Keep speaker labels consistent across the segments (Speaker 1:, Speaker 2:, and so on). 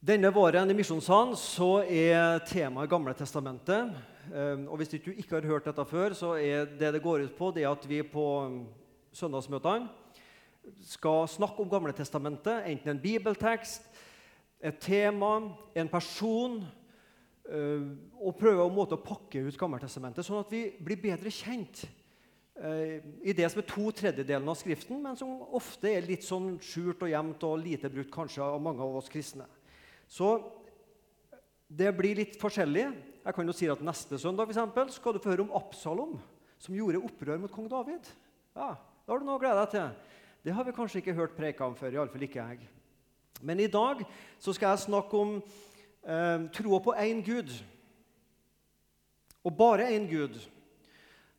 Speaker 1: Denne våren i Misjonssalen så er temaet Gamle testamentet. Eh, og Hvis du ikke har hørt dette før, så er det det går ut på, det at vi på søndagsmøtene skal snakke om Gamle testamentet, enten en bibeltekst, et tema, en person, eh, og prøve å pakke ut Gammeltestamentet, sånn at vi blir bedre kjent eh, i det som er to tredjedeler av Skriften, men som ofte er litt sånn skjult og gjemt og lite brukt kanskje av mange av oss kristne. Så det blir litt forskjellig. Jeg kan jo si at Neste søndag for eksempel, skal du få høre om Absalom, som gjorde opprør mot kong David. Ja, Det har du noe å glede deg til. Det har vi kanskje ikke hørt preka om før. i alle fall ikke jeg. Men i dag så skal jeg snakke om eh, troa på én Gud. Og bare én Gud.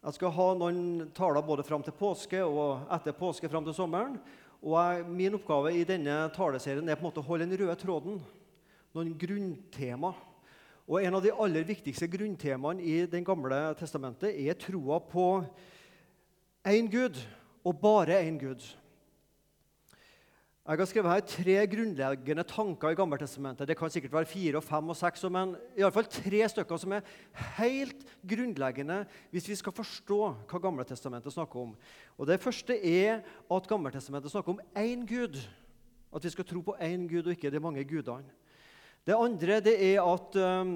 Speaker 1: Jeg skal ha noen taler både fram til påske og etter påske fram til sommeren. Og jeg, Min oppgave i denne taleserien er på en måte å holde den røde tråden noen grunntema. Og En av de aller viktigste grunntemaene i Den gamle testamentet er troa på én Gud, og bare én Gud. Jeg har skrevet her tre grunnleggende tanker i Gammeltestamentet. Det kan sikkert være fire, og fem og seks, men i alle fall tre stykker som er helt grunnleggende hvis vi skal forstå hva Gammeltestamentet snakker om. Og Det første er at Gammeltestamentet snakker om én Gud. At vi skal tro på én Gud og ikke de mange gudene. Det andre det er at um,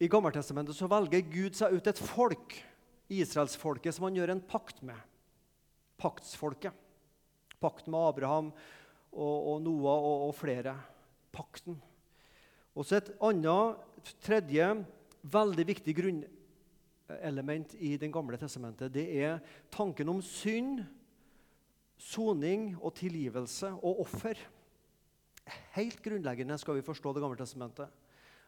Speaker 1: i Gammeltestamentet så velger Gud seg ut et folk, israelsfolket, som han gjør en pakt med. Paktsfolket. Pakt med Abraham og, og Noah og, og, flere. Pakten. Og så Et annet, tredje, veldig viktig grunnelement i Den gamle testamentet det er tanken om synd, soning og tilgivelse og offer. Helt grunnleggende skal vi forstå Det gamle testamentet.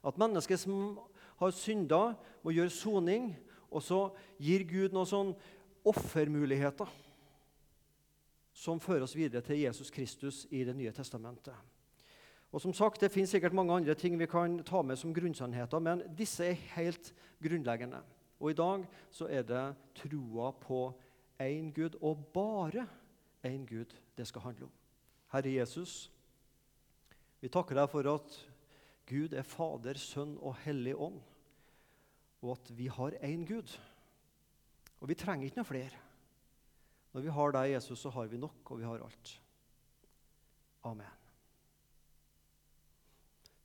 Speaker 1: At mennesker som har synda, må gjøre soning, og så gir Gud noen sånn offermuligheter som fører oss videre til Jesus Kristus i Det nye testamentet. Og som sagt, Det finnes sikkert mange andre ting vi kan ta med som grunnsannheter, men disse er helt grunnleggende. Og i dag så er det troa på én Gud, og bare én Gud, det skal handle om. Herre Jesus, vi takker deg for at Gud er Fader, Sønn og Hellig Ånd, og at vi har én Gud. Og vi trenger ikke noe flere. Når vi har deg, Jesus, så har vi nok, og vi har alt. Amen.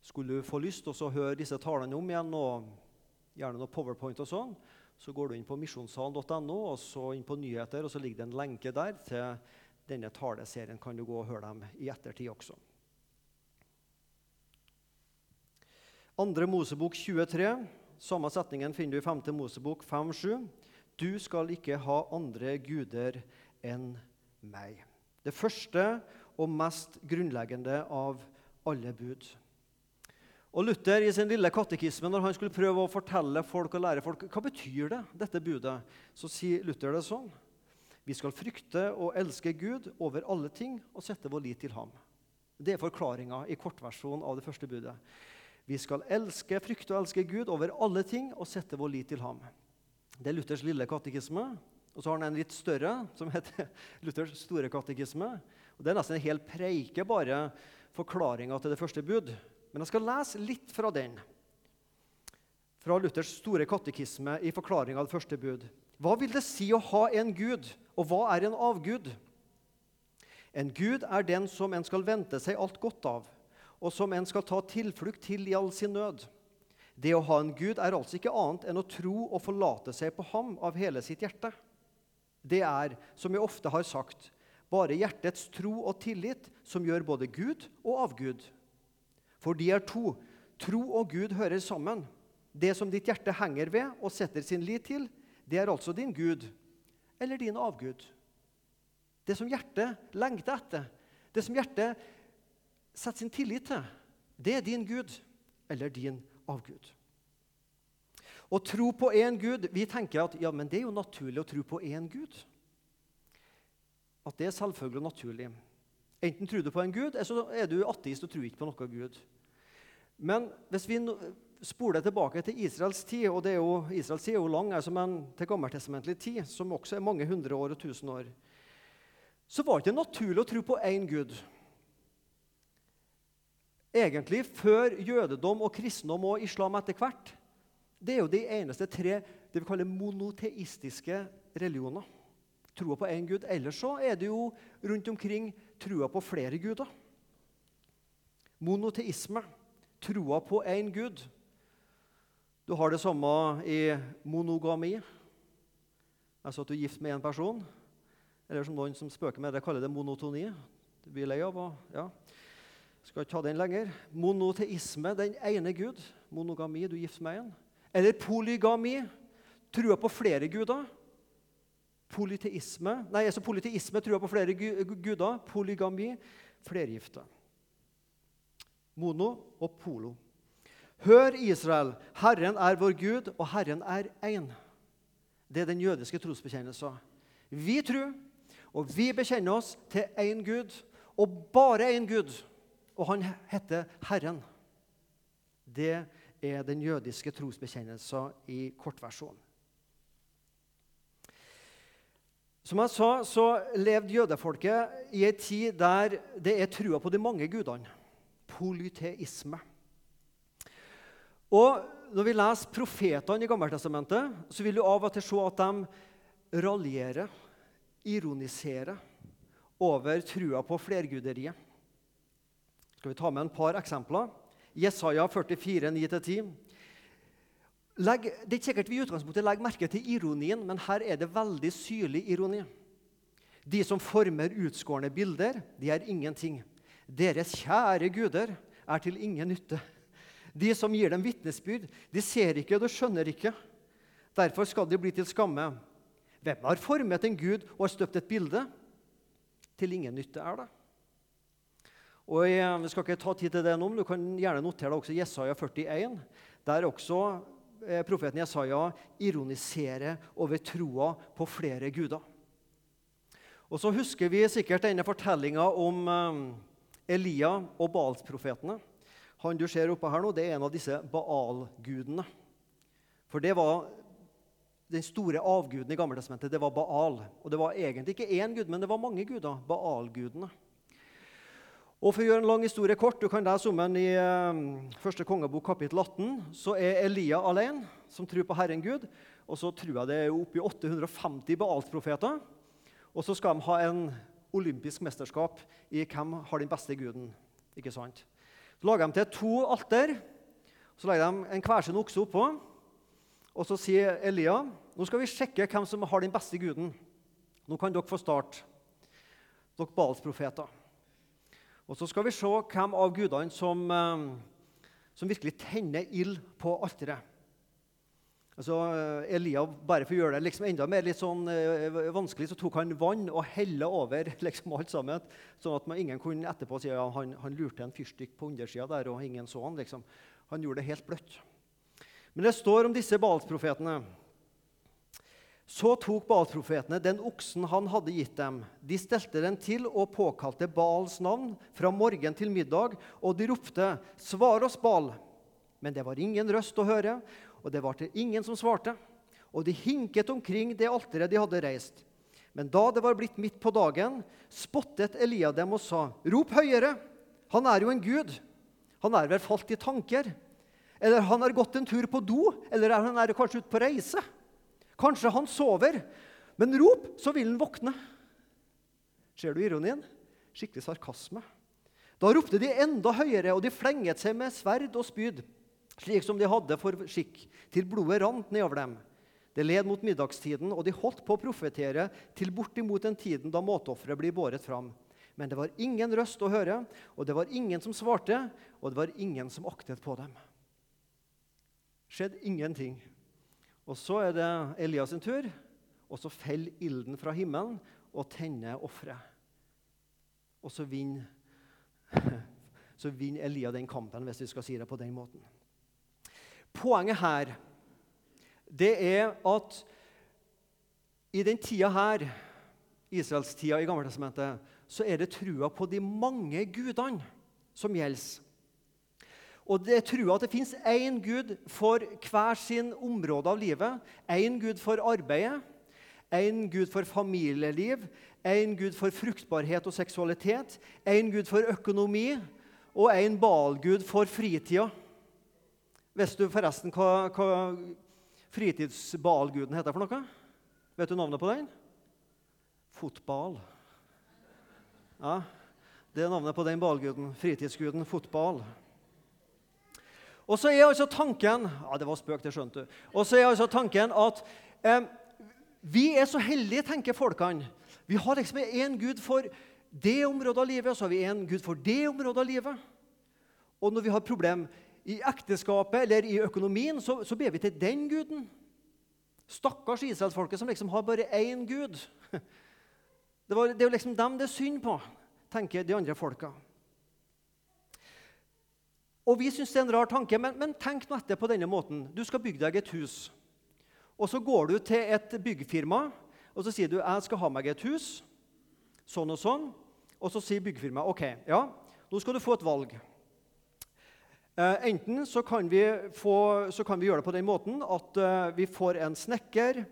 Speaker 1: Skulle du få lyst til å høre disse talene om igjen, og gjerne noe powerpoint og sånn, så går du inn på misjonssalen.no og så inn på nyheter, og så ligger det en lenke der til denne taleserien. Kan du gå og høre dem i ettertid også. Andre Mosebok 23. Samme setningen finner du i 5. Mosebok 5-7. Du skal ikke ha andre guder enn meg. Det første og mest grunnleggende av alle bud. Og Luther i sin lille katekisme, når han skulle prøve å fortelle folk og lære folk hva betyr det, dette budet, så sier Luther det sånn. Vi skal frykte og elske Gud over alle ting og sette vår lit til ham. Det er forklaringa i kortversjonen av det første budet. Vi skal elske, frykte og elske Gud over alle ting og sette vår lit til ham. Det er Luthers lille katekisme. Og så har han en litt større, som heter Luthers store katekisme. Og Det er nesten en hel preike, bare forklaringa til det første bud. Men jeg skal lese litt fra den. Fra Luthers store katekisme i forklaringa av det første bud. Hva vil det si å ha en gud, og hva er en avgud? En gud er den som en skal vente seg alt godt av og som en skal ta tilflukt til i all sin nød. Det å ha en Gud er altså ikke annet enn å tro og forlate seg på ham av hele sitt hjerte. Det er, som jeg ofte har sagt, bare hjertets tro og tillit som gjør både Gud og avgud. For de er to. Tro og Gud hører sammen. Det som ditt hjerte henger ved og setter sin lit til, det er altså din Gud eller din avgud. Det som hjertet lengter etter, det som hjertet setter sin tillit til, det er din Gud eller din avgud. Å tro på én Gud Vi tenker at ja, men det er jo naturlig å tro på én Gud. At det er selvfølgelig og naturlig. Enten tror du på en Gud, eller så er du ateist og tror ikke på noe Gud. Men hvis vi spoler tilbake til Israels tid, og det er jo, Israels tid er jo lang, altså, men til gammeltestamentlig tid, som også er mange hundre år og tusen år, så var det ikke naturlig å tro på én Gud. Egentlig før jødedom og kristendom og islam etter hvert. Det er jo de eneste tre det vi kaller monoteistiske religioner. Troa på én gud. Ellers så er det jo rundt omkring trua på flere guder. Monoteisme, troa på én gud. Du har det samme i monogami, altså at du er gift med én person. Eller som noen som spøker med det, kaller det monotoni. Du blir lei av å ja. Skal ikke ta den lenger. Monoteisme, den ene Gud. Monogami, du gifter meg en. Eller polygami, trua på flere guder. Politeisme, nei, altså polyteisme, trua på flere guder. Polygami, flergifte. Mono og polo. Hør, Israel, Herren er vår Gud, og Herren er én. Det er den jødiske trosbekjennelsen. Vi tror, og vi bekjenner oss til én Gud, og bare én Gud og han heter Herren. Det er den jødiske trosbekjennelsen i kortversjonen. Som jeg sa, så levde jødefolket i en tid der det er trua på de mange gudene. Polyteisme. Og Når vi leser profetene i Gammeltestamentet, så vil du av og til se at de raljerer, ironiserer, over trua på flerguderiet skal vi ta med en par eksempler. Jesaja 44, 9-10. Legg, det er ikke sikkert vi i utgangspunktet legger merke til ironien, men her er det veldig syrlig ironi. De som former utskårne bilder, de er ingenting. Deres kjære guder er til ingen nytte. De som gir dem vitnesbyrd, de ser ikke og de skjønner ikke. Derfor skal de bli til skamme. Hvem har formet en gud og har støpt et bilde? Til ingen nytte er det. Og jeg, Vi skal ikke ta tid til det nå, men du kan gjerne notere deg også Jesaja 41. Der også eh, profeten Jesaja ironiserer over troa på flere guder. Og Så husker vi sikkert denne fortellinga om eh, Elia og Baals-profetene. Han du ser oppe her nå, det er en av disse Baal-gudene. For det var den store avguden i Gammeltestamentet. Det var Baal. Og det var egentlig ikke én gud, men det var mange guder. Baal-gudene. Og for å gjøre en lang historie kort, Du kan lese om den i um, første kongebok kapittel 18. Så er Elia alene, som tror på Herren Gud. Og så tror jeg det er oppi 850 Baalsprofeter, Og så skal de ha en olympisk mesterskap i hvem har den beste guden. Ikke sant? Så lager de til to alter. Så legger de en hver sin okse oppå. Og så sier Elia nå skal vi sjekke hvem som har den beste guden. Nå kan dere få starte, dere Baals-profeter. Og så skal vi se hvem av gudene som, eh, som virkelig tenner ild på alteret. Altså, eh, Elia, bare for å gjøre det liksom enda mer litt sånn, uh, vanskelig, så tok han vann og helle over liksom alt sammen, sånn at man, ingen kunne etterpå si at ja, han, han, lurte en fyrstikk på undersida der, og ingen så han. Liksom. Han gjorde det helt bløtt. Men det står om disse Balsprofetene. Så tok Baal-profetene den oksen han hadde gitt dem. De stelte den til og påkalte Baals navn fra morgen til middag, og de ropte, 'Svar oss, Baal!' Men det var ingen røst å høre, og det var til ingen som svarte. Og de hinket omkring det alteret de hadde reist. Men da det var blitt midt på dagen, spottet Elia dem og sa, 'Rop høyere! Han er jo en gud. Han er vel falt i tanker?' Eller han har gått en tur på do, eller han er kanskje ute på reise? Kanskje han sover, men rop, så vil han våkne. Ser du ironien? Skikkelig sarkasme. Da ropte de enda høyere, og de flenget seg med sverd og spyd, slik som de hadde for skikk, til blodet rant nedover dem. Det led mot middagstiden, og de holdt på å profetere til bortimot den tiden da måteofferet blir båret fram. Men det var ingen røst å høre, og det var ingen som svarte, og det var ingen som aktet på dem. Skjedde ingenting. Og så er det Elias sin tur, og så faller ilden fra himmelen og tenner offeret. Og så vinner, så vinner Elia den kampen, hvis vi skal si det på den måten. Poenget her det er at i den tida her, Israelstida i Gammeltestamentet, så er det trua på de mange gudene som gjelder. Og det er trua at det fins én Gud for hver sin område av livet. Én Gud for arbeidet, én Gud for familieliv, én Gud for fruktbarhet og seksualitet, én Gud for økonomi og en Baal-gud for fritida. Vet du forresten hva, hva fritidsbalguden heter for noe? Vet du navnet på den? Fotball. Ja, Det er navnet på den balguden. Fritidsguden fotball. Og så er altså tanken ja, det var spøk, det skjønte du. Og så er altså tanken at eh, vi er så heldige, tenker folkene. Vi har liksom én Gud for det området av livet, og så har vi en Gud for det området av livet. Og når vi har problem i ekteskapet eller i økonomien, så, så ber vi til den guden. Stakkars israelsfolket som liksom har bare én gud. Det, var, det er jo liksom dem det er synd på, tenker de andre folka. Og Vi syns det er en rar tanke, men, men tenk nå etter på denne måten. Du skal bygge deg et hus. Og Så går du til et byggfirma og så sier du jeg skal ha meg et hus. Sånn og sånn. Og så sier byggfirmaet OK, ja, nå skal du få et valg. Eh, enten så kan, få, så kan, vi gjøre det på den måten at eh, vi får en snekker,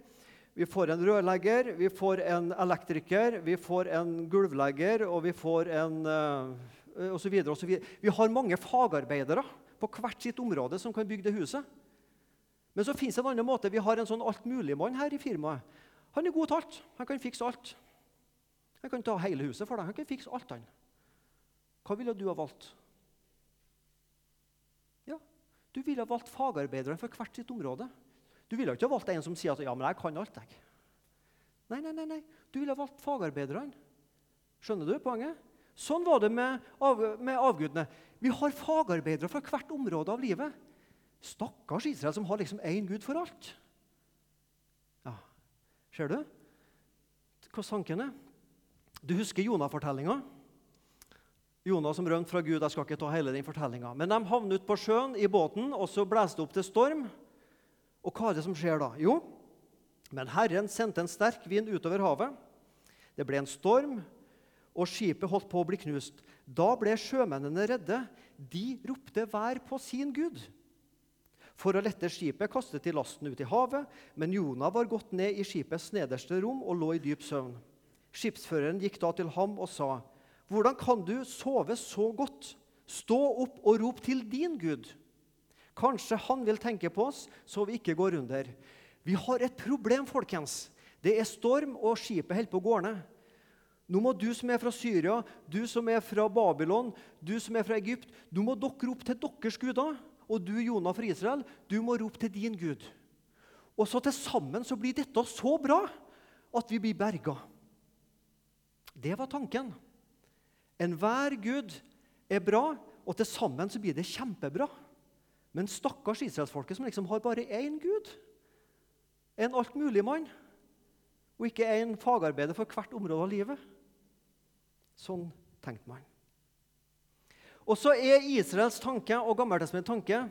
Speaker 1: vi får en rørlegger, vi får en elektriker, vi får en gulvlegger og vi får en eh, så videre. Vi har mange fagarbeidere på hvert sitt område som kan bygge det huset. Men så fins en annen måte. Vi har en sånn altmuligmann her i firmaet. Han er god til alt. Han kan fikse alt. Han kan ta hele huset for deg. Han kan fikse alt. han. Hva ville du ha valgt? Ja, Du ville ha valgt fagarbeidere for hvert sitt område. Du ville ikke ha valgt en som sier at ja, men jeg kan alt. jeg. Nei, nei, nei, nei. Du ville ha valgt fagarbeiderne. Skjønner du poenget? Sånn var det med, av, med avgudene. Vi har fagarbeidere fra hvert område av livet. Stakkars Israel som har liksom én gud for alt. Ja, Ser du hva tanken er? Du husker Jonah-fortellinga? Jonas som rømte fra Gud. Jeg skal ikke ta hele den fortellinga. Men de havner ute på sjøen i båten, og så blåser det opp til storm. Og hva er det som skjer da? Jo, men Herren sendte en sterk vind utover havet. Det ble en storm, og skipet holdt på å bli knust. Da ble sjømennene redde. De ropte hver på sin gud. For å lette skipet kastet de lasten ut i havet, men Jonah var gått ned i skipets nederste rom og lå i dyp søvn. Skipsføreren gikk da til ham og sa:" Hvordan kan du sove så godt? Stå opp og rop til din Gud. Kanskje han vil tenke på oss, så vi ikke går under. Vi har et problem, folkens. Det er storm, og skipet holder på å gå ned. Nå må du som er fra Syria, du som er fra Babylon, du som er fra Egypt, du må dere rope til deres guder. Og du, Jonah fra Israel, du må rope til din Gud. Og så til sammen så blir dette så bra at vi blir berga. Det var tanken. Enhver gud er bra, og til sammen så blir det kjempebra. Men stakkars israelsfolket som liksom har bare én gud, en altmuligmann, og ikke en fagarbeider for hvert område av livet. Sånn tenkte man. Og så er Israels tanke og Gammeltestamentets tanke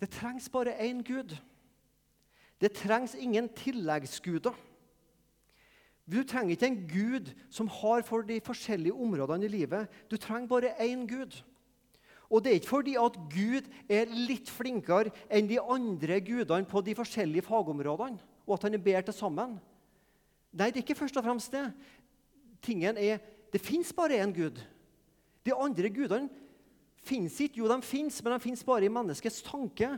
Speaker 1: det trengs bare én gud. Det trengs ingen tilleggsguder. Du trenger ikke en gud som har for de forskjellige områdene i livet. Du trenger bare én gud. Og det er ikke fordi at Gud er litt flinkere enn de andre gudene på de forskjellige fagområdene, og at han er bedre til sammen. Nei, det er ikke først og fremst det. Tingen er, Det fins bare én Gud. De andre gudene fins ikke. Jo, de fins, men de fins bare i menneskets tanke.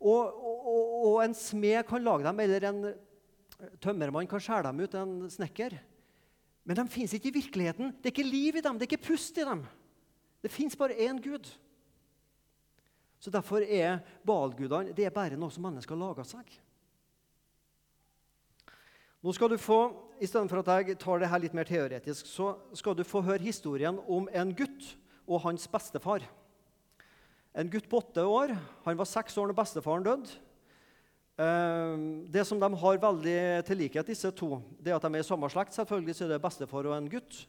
Speaker 1: Og, og, og, en smed kan lage dem, eller en Tømmermann kan skjære dem ut, en snekker. Men de fins ikke i virkeligheten. Det er ikke liv i dem, det er ikke pust i dem. Det fins bare én Gud. Så Derfor er Baal-gudene bare noe som mennesker har laga seg. Nå skal du få, I stedet for at jeg tar det her litt mer teoretisk, så skal du få høre historien om en gutt og hans bestefar. En gutt på åtte år. Han var seks år da bestefaren døde. Ehm, det som de har veldig til likhet, disse to, det er at de er i samme slekt. Selvfølgelig så er det bestefar og en gutt.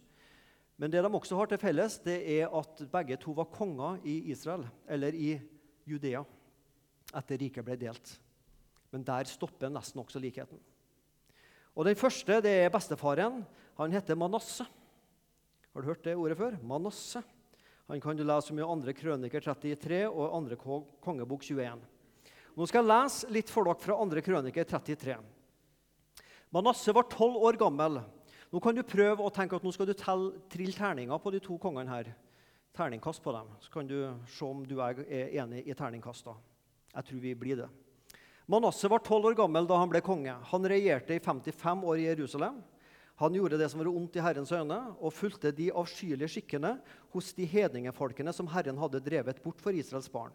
Speaker 1: Men det de også har til felles, det er at begge to var konger i Israel, eller i Judea, etter riket ble delt. Men der stopper nesten også likheten. Og Den første det er bestefaren. Han heter Manasse. Har du hørt det ordet før? Manasse. Han kan du lese om i 2. krøniker 33 og 2. kongebok 21. Nå skal jeg lese litt for dere fra 2. krøniker 33. Manasse var tolv år gammel. Nå kan du prøve å tenke at nå skal du trille terninger på de to kongene her. terningkast på dem. Så kan du se om du er enig i terningkast. Jeg tror vi blir det. Manasseh var tolv år gammel da han ble konge. Han regjerte i 55 år i Jerusalem. Han gjorde det som var ondt i Herrens øyne, og fulgte de avskyelige skikkene hos de hedningefolkene som Herren hadde drevet bort for Israels barn.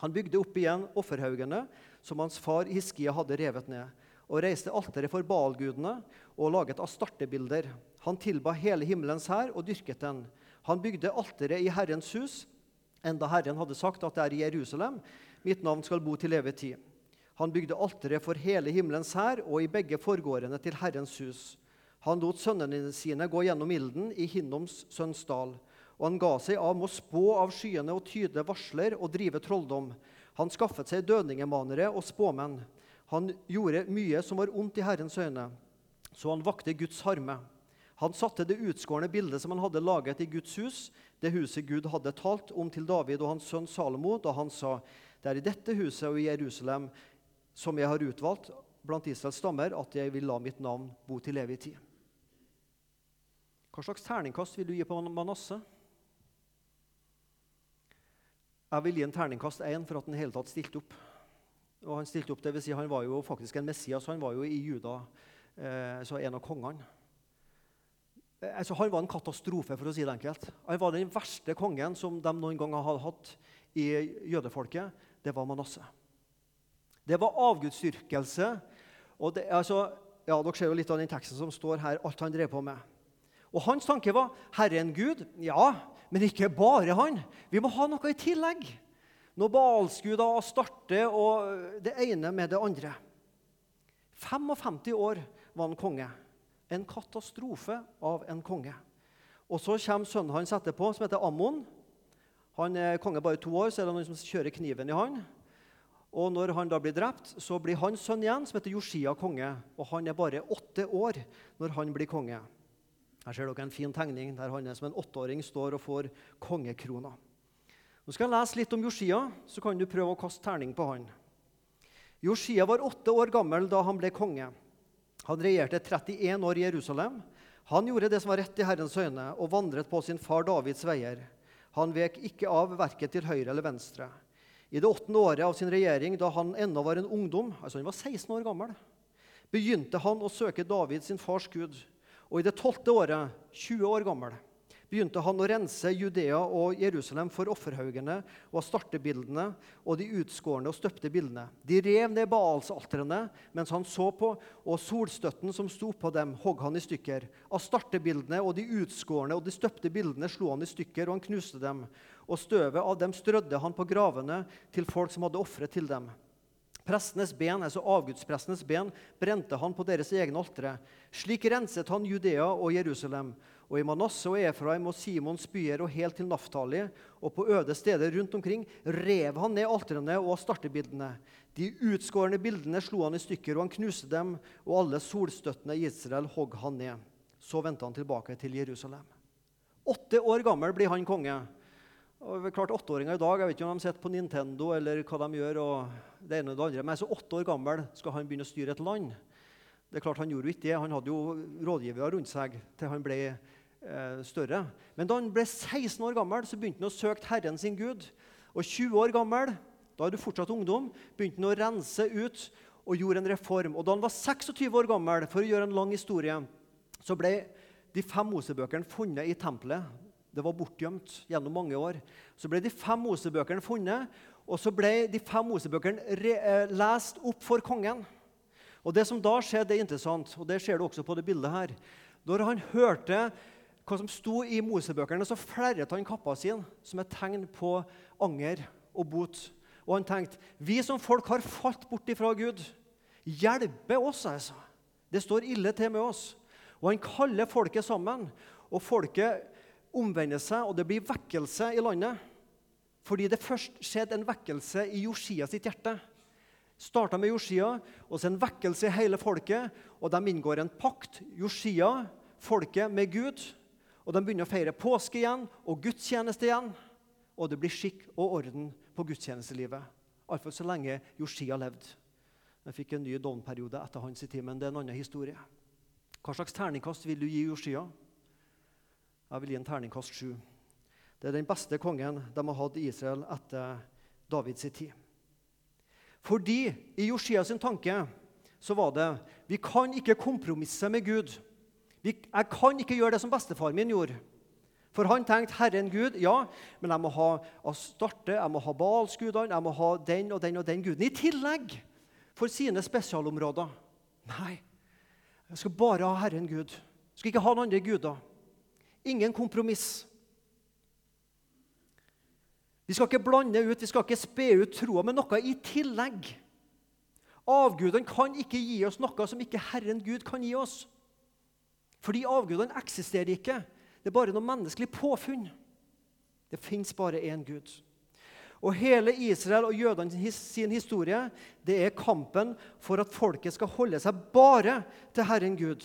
Speaker 1: Han bygde opp igjen offerhaugene som hans far Hiskia hadde revet ned, og reiste alteret for Baal-gudene og laget astartebilder. Han tilba hele himmelens hær og dyrket den. Han bygde alteret i Herrens hus, enda Herren hadde sagt at det er i Jerusalem mitt navn skal bo til evig tid. Han bygde alteret for hele himmelens hær og i begge forgårdene til Herrens hus. Han lot sønnene sine gå gjennom ilden i Hinnoms sønns dal. Og han ga seg av med å spå av skyene og tyde varsler og drive trolldom. Han skaffet seg dødningemanere og spåmenn. Han gjorde mye som var ondt i Herrens øyne, så han vakte Guds harme. Han satte det utskårne bildet som han hadde laget i Guds hus, det huset Gud hadde talt om til David og hans sønn Salomo, da han sa:" Det er i dette huset og i Jerusalem som jeg har utvalgt blant Israels stammer, at jeg vil la mitt navn bo til evig tid. Hva slags terningkast vil du gi på Manasseh? Jeg vil gi en terningkast én for at han hele tatt stilte opp. Og Han stilte opp, det vil si han var jo faktisk en Messias. Han var jo i Juda, eh, en av kongene. Eh, altså, han var en katastrofe, for å si det enkelt. Han var den verste kongen som de noen gang hadde hatt i jødefolket. Det var Manasseh. Det var avgudsdyrkelse. Og det, altså, ja, dere ser jo litt av den teksten som står her, alt han drev på med. Og Hans tanke var Herren Gud, ja, men ikke bare han. Vi må ha noe i tillegg. Noe å starte og det ene med det andre. 55 år var han konge. En katastrofe av en konge. Og Så kommer sønnen hans etterpå, som heter Ammon. Han er konge bare to år, så er det noen som kjører kniven i han. Og Når han da blir drept, så blir hans sønn igjen, som heter Josia, konge. Og Han er bare åtte år når han blir konge. Her ser dere en fin tegning der han er som en åtteåring står og får kongekrona. Nå skal jeg lese litt om Josia, så kan du prøve å kaste terning på han. Josia var åtte år gammel da han ble konge. Han regjerte 31 år i Jerusalem. Han gjorde det som var rett i Herrens øyne, og vandret på sin far Davids veier. Han vek ikke av verket til høyre eller venstre. I det åttende året av sin regjering, da han ennå var en ungdom, altså han var 16 år gammel, begynte han å søke David sin fars Gud. Og i det tolvte året, 20 år gammel, begynte han å rense Judea og Jerusalem for offerhaugene og startebildene og de utskårne og støpte bildene. De rev ned Baalsaltrene mens han så på, og solstøtten som sto på dem, hogg han i stykker. Av startebildene og de utskårne og de støpte bildene slo han i stykker, og han knuste dem. Og støvet av dem strødde han på gravene til folk som hadde ofret til dem. Prestenes ben, altså Avgudsprestenes ben brente han på deres egne altre. Slik renset han Judea og Jerusalem, og i Manasseh og Efraim og Simons byer og helt til Naftali og på øde steder rundt omkring rev han ned alterene og startebildene. De utskårne bildene slo han i stykker, og han knuste dem, og alle solstøttene i Israel hogg han ned. Så vendte han tilbake til Jerusalem. Åtte år gammel blir han konge. Og klart Åtteåringer i dag jeg vet ikke om de sitter på Nintendo eller hva de gjør. og det ene og det andre, Men så åtte år gammel skal han begynne å styre et land. Det er klart Han gjorde jo ikke det. Han hadde jo rådgivere rundt seg til han ble større. Men da han ble 16 år gammel, så begynte han å søke Herren sin Gud. Og 20 år gammel, da er du fortsatt ungdom, begynte han å rense ut og gjorde en reform. Og da han var 26 år gammel, for å gjøre en lang historie, så ble de fem Mosebøkene funnet i tempelet det var bortgjemt gjennom mange år. Så ble de fem Mosebøkene funnet, og så ble de fem Mosebøkene eh, lest opp for kongen. Og Det som da skjedde, er interessant, og det ser du også på det bildet her. Når han hørte hva som sto i Mosebøkene, så flerret han kappa sin som et tegn på anger og bot. Og han tenkte vi som folk har falt bort ifra Gud. Hjelpe oss, altså. Det står ille til med oss. Og han kaller folket sammen. Og folket omvender seg, og det blir vekkelse i landet. Fordi det først skjedde en vekkelse i Josia sitt hjerte. Starta med Josia, og så en vekkelse i hele folket. Og de inngår en pakt, Josia, folket, med Gud. Og de begynner å feire påske igjen og gudstjeneste igjen. Og det blir skikk og orden på gudstjenestelivet. Iallfall så lenge Joshia levde. Vi fikk en ny dovnperiode etter hans tid, men det er en annen historie. Hva slags terningkast vil du gi Joshia? Jeg vil gi en terningkast sju. Det er den beste kongen de har hatt i Israel etter Davids tid. Fordi i Josia tanke så var det vi kan ikke kompromisse med Gud. Jeg kan ikke gjøre det som bestefar min gjorde. For han tenkte 'Herren Gud', ja, men jeg må ha Astarte, jeg må ha Balsgudene, jeg må ha den og den og den guden. I tillegg for sine spesialområder. Nei, jeg skal bare ha Herren Gud. Jeg skal ikke ha noen andre guder. Ingen kompromiss. Vi skal ikke blande ut, vi skal ikke spe ut troa med noe i tillegg. Avgudene kan ikke gi oss noe som ikke Herren Gud kan gi oss. Fordi avgudene eksisterer ikke. Det er bare noe menneskelig påfunn. Det fins bare én Gud. Og hele Israel og jødene sin historie det er kampen for at folket skal holde seg bare til Herren Gud.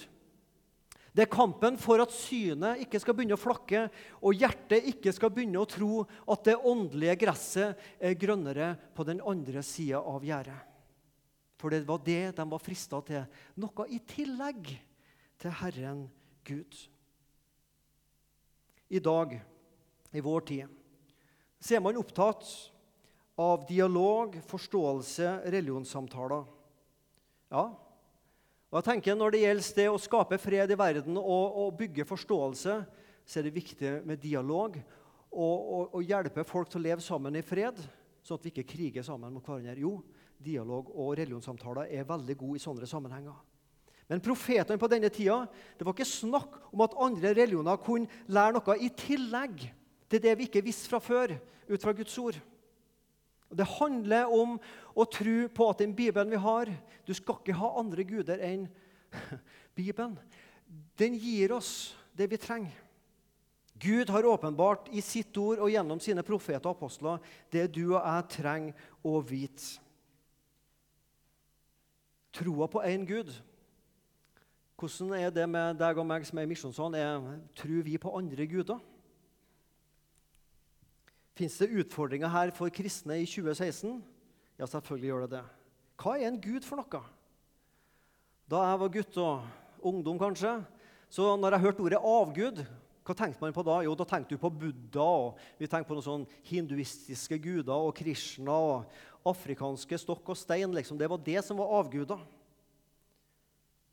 Speaker 1: Det er kampen for at synet ikke skal begynne å flakke, og hjertet ikke skal begynne å tro at det åndelige gresset er grønnere på den andre sida av gjerdet. For det var det de var frista til. Noe i tillegg til Herren Gud. I dag, i vår tid, så er man opptatt av dialog, forståelse, religionssamtaler. Ja, og jeg tenker Når det gjelder det å skape fred i verden og, og bygge forståelse, så er det viktig med dialog og, og, og, hjelpe folk til å leve sammen i fred, sånn at vi ikke kriger sammen mot hverandre. Jo, dialog og religionssamtaler er veldig gode i sånne sammenhenger. Men profetene på denne tida, det var ikke snakk om at andre religioner kunne lære noe i tillegg til det vi ikke visste fra før, ut fra Guds ord. Det handler om å tro på at den Bibelen vi har Du skal ikke ha andre guder enn Bibelen. Den gir oss det vi trenger. Gud har åpenbart i sitt ord og gjennom sine profeter og apostler det du og jeg trenger å vite. Troa på én Gud. Hvordan er det med deg og meg som er i Misjonsånd? Tror vi på andre guder? Fins det utfordringer her for kristne i 2016? Ja, selvfølgelig gjør det det. Hva er en gud for noe? Da jeg var gutt og ungdom, kanskje, så når jeg hørte ordet avgud, hva tenkte man på da? Jo, da tenkte du på Buddha. og Vi tenkte på noen sånn hinduistiske guder og Krishna og afrikanske stokk og stein. Liksom. Det var det som var avguder.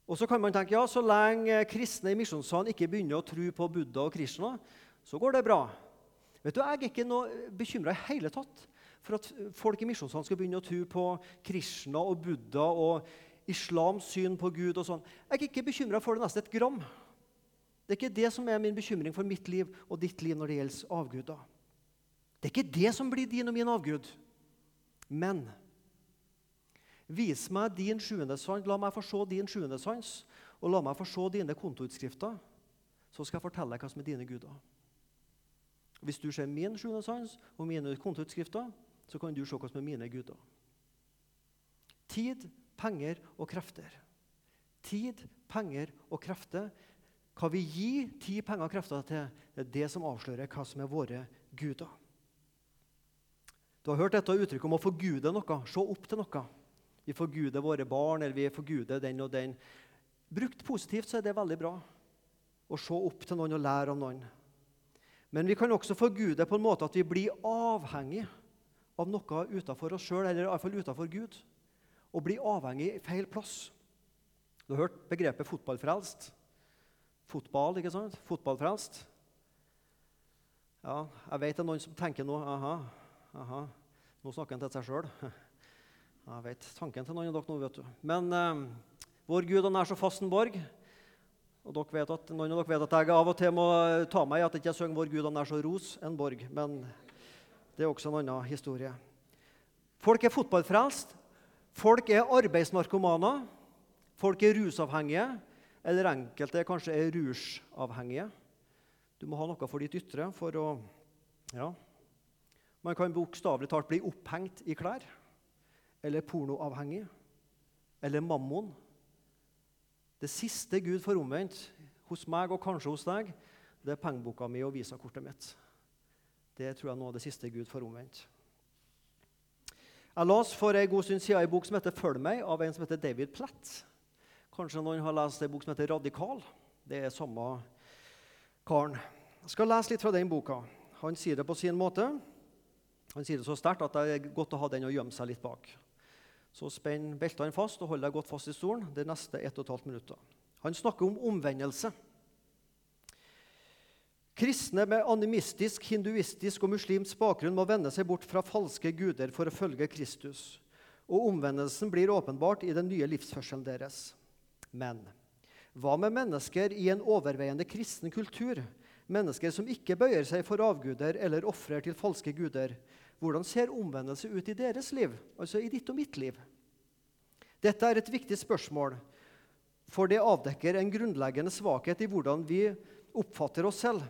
Speaker 1: Og så kan man tenke ja, så lenge kristne i Misjonssalen ikke begynner å tro på Buddha og Krishna, så går det bra. Vet du, Jeg er ikke noe bekymra i hele tatt for at folk i Misjonssalen skal begynne å tro på Krishna og Buddha og islams syn på Gud. og sånn. Jeg er ikke bekymra for det nesten et gram. Det er ikke det som er min bekymring for mitt liv og ditt liv når det gjelder avguder. Det er ikke det som blir din og min avgud. Men vis meg din sjuende sans, la meg få se din sjuende sans, og la meg få se dine kontoutskrifter, så skal jeg fortelle deg hva som er dine guder. Hvis du ser min sjuende sans og mine kontoutskrifter, så kan du se hva som er mine guder. Tid, penger og krefter. Tid, penger og krefter. Hva vi gir tid, penger og krefter til, det er det som avslører hva som er våre guder. Du har hørt dette uttrykket om å forgude noe, se opp til noe. Vi forguder våre barn, eller vi forguder den og den. Brukt positivt så er det veldig bra å se opp til noen og lære av noen. Men vi kan også forgude på en måte at vi blir avhengig av noe utenfor oss sjøl, eller iallfall utenfor Gud. Og blir avhengig i feil plass. Du har hørt begrepet 'fotballfrelst'? Fotball, ikke sant? Fotballfrelst. Ja, jeg vet det er noen som tenker nå aha, aha, nå snakker han til seg sjøl. Jeg vet tanken til noen av dere nå, vet du. Men eh, vår Gud han er så fast en borg. Og dere vet at, Noen av dere vet at jeg av og til må ta meg i at jeg ikke synger 'Vår Gud han er så ros en borg'. Men det er også en annen historie. Folk er fotballfrelst. Folk er arbeidsnarkomaner. Folk er rusavhengige. Eller enkelte kanskje er rusavhengige. Du må ha noe for ditt ytre for å Ja. Man kan bokstavelig talt bli opphengt i klær. Eller pornoavhengig. Eller mammon. Det siste Gud får omvendt hos meg og kanskje hos deg, det er pengeboka mi og visakortet mitt. Det tror jeg nå er det siste Gud får omvendt. Jeg las for en god stund siden en bok som heter 'Følg meg', av en som heter David Platt. Kanskje noen har lest en bok som heter 'Radikal'. Det er samme karen. Jeg skal lese litt fra den boka. han sier det på sin måte. Han sier det så sterkt at det er godt å ha den å gjemme seg litt bak. Så spenn beltene fast og hold deg godt fast i stolen de neste 1 12 minutter. Han snakker om omvendelse. Kristne med animistisk, hinduistisk og muslimsk bakgrunn må vende seg bort fra falske guder for å følge Kristus. Og omvendelsen blir åpenbart i den nye livsførselen deres. Men hva med mennesker i en overveiende kristen kultur? Mennesker som ikke bøyer seg for avguder eller ofrer til falske guder. Hvordan ser omvendelse ut i deres liv, altså i ditt og mitt liv? Dette er et viktig spørsmål, for det avdekker en grunnleggende svakhet i hvordan vi oppfatter oss selv.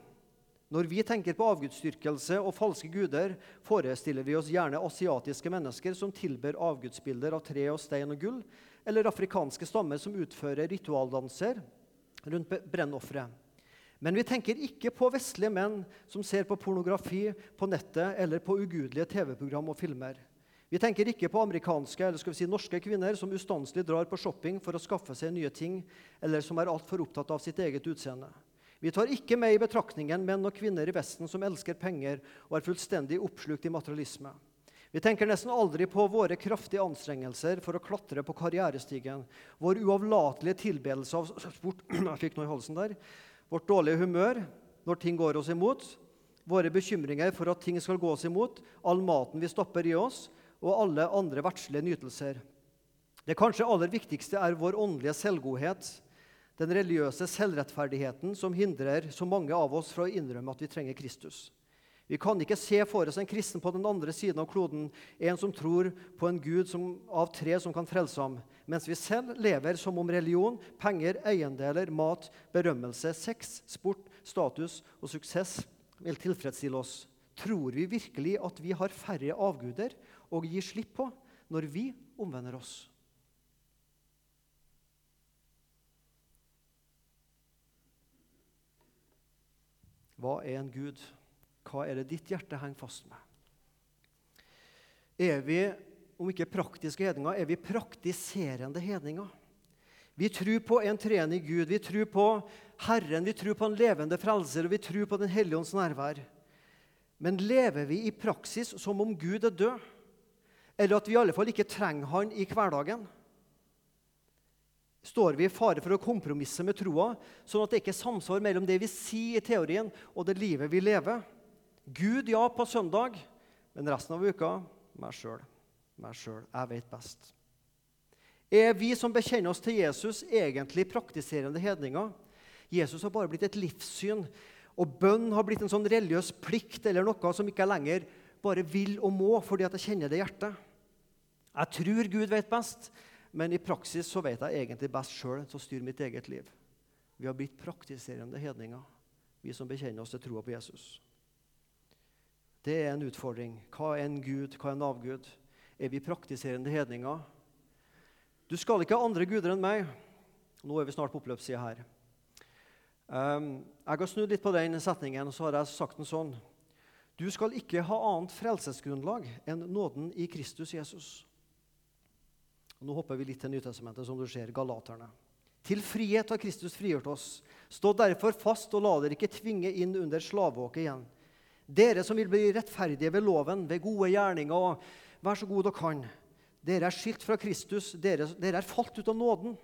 Speaker 1: Når vi tenker på avgudsdyrkelse og falske guder, forestiller vi oss gjerne asiatiske mennesker som tilber avgudsbilder av tre og stein og gull, eller afrikanske stammer som utfører ritualdanser rundt brennofferet. Men vi tenker ikke på vestlige menn som ser på pornografi på nettet eller på ugudelige TV-program og filmer. Vi tenker ikke på amerikanske eller skal vi si norske kvinner som ustanselig drar på shopping for å skaffe seg nye ting, eller som er altfor opptatt av sitt eget utseende. Vi tar ikke med i betraktningen menn og kvinner i Vesten som elsker penger og er fullstendig oppslukt i materialisme. Vi tenker nesten aldri på våre kraftige anstrengelser for å klatre på karrierestigen, vår uavlatelige tilbedelse av sport jeg fikk noe i halsen der, vårt dårlige humør når ting går oss imot, våre bekymringer for at ting skal gå oss imot, all maten vi stopper i oss, og alle andre verdslige nytelser. Det kanskje aller viktigste er vår åndelige selvgodhet, den religiøse selvrettferdigheten som hindrer så mange av oss fra å innrømme at vi trenger Kristus. Vi kan ikke se for oss en kristen på den andre siden av kloden, en som tror på en gud som, av tre som kan frelse ham, mens vi selv lever som om religion, penger, eiendeler, mat, berømmelse, sex, sport, status og suksess vil tilfredsstille oss. Tror vi virkelig at vi har færre avguder å gi slipp på når vi omvender oss? Hva er en gud? Hva er det ditt hjerte henger fast med? Er vi, om ikke praktiske hedninger, er vi praktiserende hedninger? Vi tror på en trening Gud, vi tror på Herren, vi tror på en levende frelser, og vi tror på Den hellige ånds nærvær. Men lever vi i praksis som om Gud er død? Eller at vi i alle fall ikke trenger Han i hverdagen? står vi i fare for å kompromisse med troa, sånn at det ikke er samsvar mellom det vi sier i teorien, og det livet vi lever. Gud, ja, på søndag, men resten av uka meg sjøl. Meg sjøl. Jeg vet best. Er vi som bekjenner oss til Jesus, egentlig praktiserende hedninger? Jesus har bare blitt et livssyn, og bønn har blitt en sånn religiøs plikt eller noe som ikke lenger bare vil og må fordi at jeg kjenner det i hjertet. Jeg tror Gud vet best, men i praksis så vet jeg egentlig best sjøl til å styre mitt eget liv. Vi har blitt praktiserende hedninger, vi som bekjenner oss til troa på Jesus. Det er en utfordring. Hva er en gud, hva er en avgud? Er vi praktiserende hedninger? Du skal ikke ha andre guder enn meg. Nå er vi snart på oppløpssida her. Um, jeg har snudd litt på den setningen, og så har jeg sagt den sånn. Du skal ikke ha annet frelsesgrunnlag enn nåden i Kristus Jesus. Nå hopper vi litt til Nytestamentet, som du ser, Galaterne. Til frihet har Kristus frigjort oss. Stå derfor fast og la dere ikke tvinge inn under slavåket igjen. Dere som vil bli rettferdige ved loven, ved gode gjerninger, og vær så god dere kan. Dere er skilt fra Kristus, dere, dere er falt ut av nåden.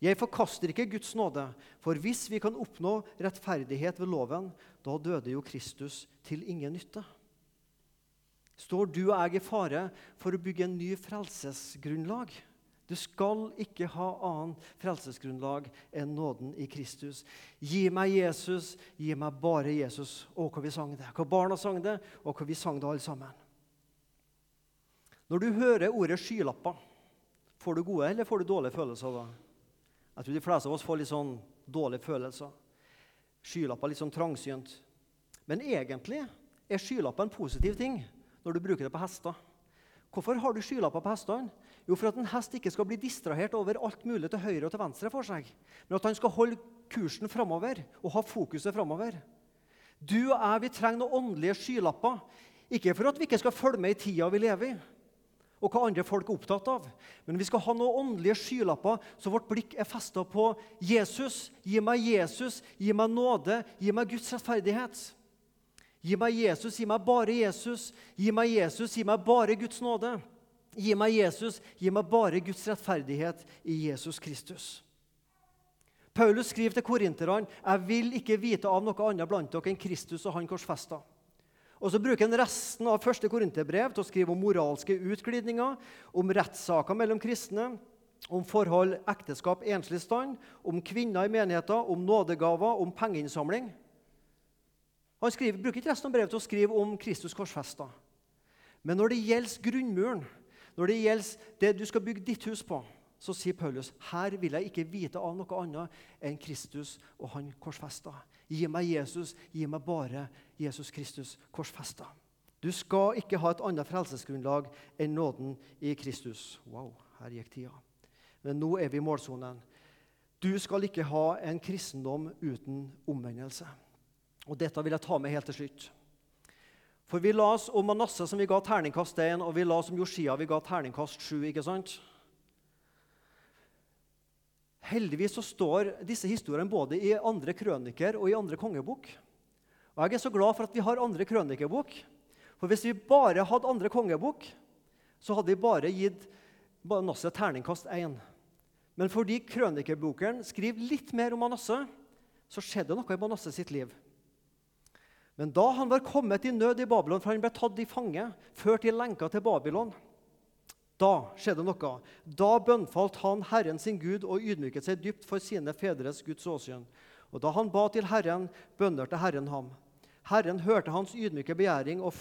Speaker 1: Jeg forkaster ikke Guds nåde, for hvis vi kan oppnå rettferdighet ved loven, da døde jo Kristus til ingen nytte. Står du og jeg i fare for å bygge en ny frelsesgrunnlag? Du skal ikke ha annet frelsesgrunnlag enn nåden i Kristus. Gi meg Jesus, gi meg bare Jesus. Og hva vi sang det. Hva barna sang det, og hva vi sang det alle sammen. Når du hører ordet 'skylapper', får du gode eller får du dårlige følelser da? Jeg tror de fleste av oss får litt sånn dårlige følelser. Skylapper litt sånn trangsynt. Men egentlig er skylapper en positiv ting når du bruker det på hester. Hvorfor har du skylapper på hestene? Jo, for at en hest ikke skal bli distrahert over alt mulig til høyre og til venstre for seg, men at han skal holde kursen framover og ha fokuset framover. Du og jeg vi trenger noen åndelige skylapper. Ikke for at vi ikke skal følge med i tida vi lever i, og hva andre folk er opptatt av. Men vi skal ha noen åndelige skylapper, så vårt blikk er festa på Jesus. Gi meg Jesus, gi meg nåde, gi meg Guds rettferdighet. Gi meg Jesus, gi meg bare Jesus. Gi meg Jesus, gi meg bare Guds nåde. Gi meg Jesus, gi meg bare Guds rettferdighet i Jesus Kristus. Paulus skriver til korinterne jeg vil ikke vite av noe annet blant dere enn Kristus og han korsfesta. Og så bruker han resten av første korinterbrev til å skrive om moralske utglidninger, om rettssaker mellom kristne, om forhold, ekteskap, enslig stand, om kvinner i menigheter, om nådegaver, om pengeinnsamling. Han skriver, bruker ikke resten av brevet til å skrive om Kristus korsfesta. Men når det gjelder grunnmuren, når det gjelder det du skal bygge ditt hus på, så sier Paulus her vil jeg ikke vite av noe annet enn Kristus og han korsfesta. Gi meg Jesus, gi meg bare Jesus Kristus korsfesta. Du skal ikke ha et annet frelsesgrunnlag enn nåden i Kristus. Wow, her gikk tida. Men nå er vi i målsonen. Du skal ikke ha en kristendom uten omvendelse. Og Dette vil jeg ta med helt til slutt. For Vi la oss om Manasseh, som vi ga terningkast 1, og vi la oss om Josia, vi ga terningkast 7. ikke sant? Heldigvis så står disse historiene både i andre krøniker og i andre kongebok. Og Jeg er så glad for at vi har andre krønikerbok. For hvis vi bare hadde andre kongebok, så hadde vi bare gitt Manasseh terningkast 1. Men fordi krønikerbokeren skriver litt mer om Manasseh, så skjedde noe i Manasseh sitt liv. Men da han var kommet i nød i Babylon, for han ble tatt i fange, ført i lenka til Babylon, da skjedde noe. Da bønnfalt han Herren sin Gud og ydmyket seg dypt for sine fedres Guds åsyn. Og da han ba til Herren, bønnhørte Herren ham. Herren hørte hans ydmyke begjæring og,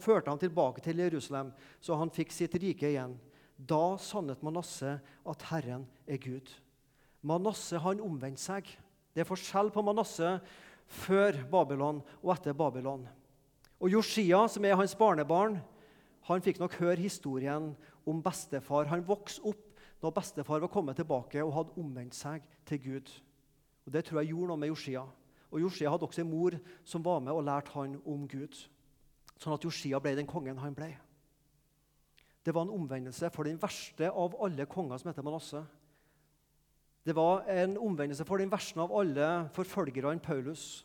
Speaker 1: førte ham tilbake til Jerusalem, så han fikk sitt rike igjen. Da sannet Manasseh at Herren er Gud. Manasseh han omvendte seg. Det er forskjell på Manasseh før Babylon og etter Babylon. Og Josia, som er hans barnebarn, han fikk nok høre historien om bestefar. Han vokste opp da bestefar var kommet tilbake og hadde omvendt seg til Gud. Og Det tror jeg gjorde noe med Josia. Og Josia hadde også en mor som var med og lærte han om Gud. Sånn at Josia ble den kongen han ble. Det var en omvendelse for den verste av alle konger som heter Manasseh. Det var en omvendelse for den verste av alle forfølgerne Paulus.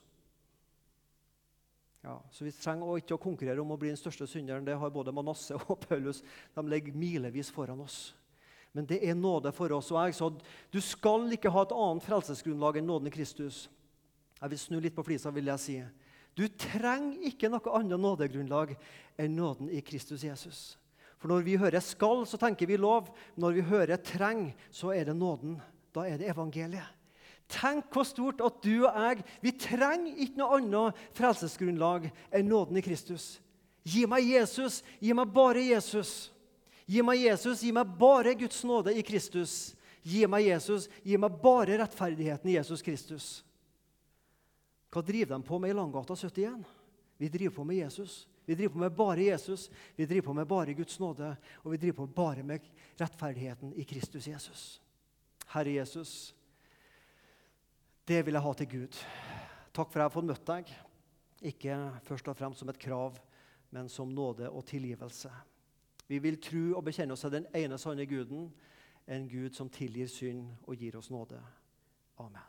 Speaker 1: Ja, så Vi trenger ikke å konkurrere om å bli den største synderen. Det har både Manasseh og Paulus. De ligger milevis foran oss. Men det er nåde for oss. Og jeg sa du skal ikke ha et annet frelsesgrunnlag enn nåden i Kristus. Jeg vil snu litt på flisa, vil jeg si. Du trenger ikke noe annet nådegrunnlag enn nåden i Kristus Jesus. For når vi hører 'skal', så tenker vi lov. Når vi hører 'treng', så er det nåden. Da er det evangeliet. Tenk hvor stort at du og jeg vi trenger ikke noe annet frelsesgrunnlag enn nåden i Kristus. Gi meg Jesus, gi meg bare Jesus. Gi meg Jesus, gi meg bare Guds nåde i Kristus. Gi meg Jesus, gi meg bare rettferdigheten i Jesus Kristus. Hva driver de på med i Langgata 71? Vi driver på med Jesus. Vi driver på med bare Jesus, vi driver på med bare Guds nåde, og vi driver på bare med rettferdigheten i Kristus Jesus. Herre Jesus, det vil jeg ha til Gud. Takk for at jeg har fått møtt deg, ikke først og fremst som et krav, men som nåde og tilgivelse. Vi vil tro og bekjenne oss til den ene sanne Guden, en Gud som tilgir synd og gir oss nåde. Amen.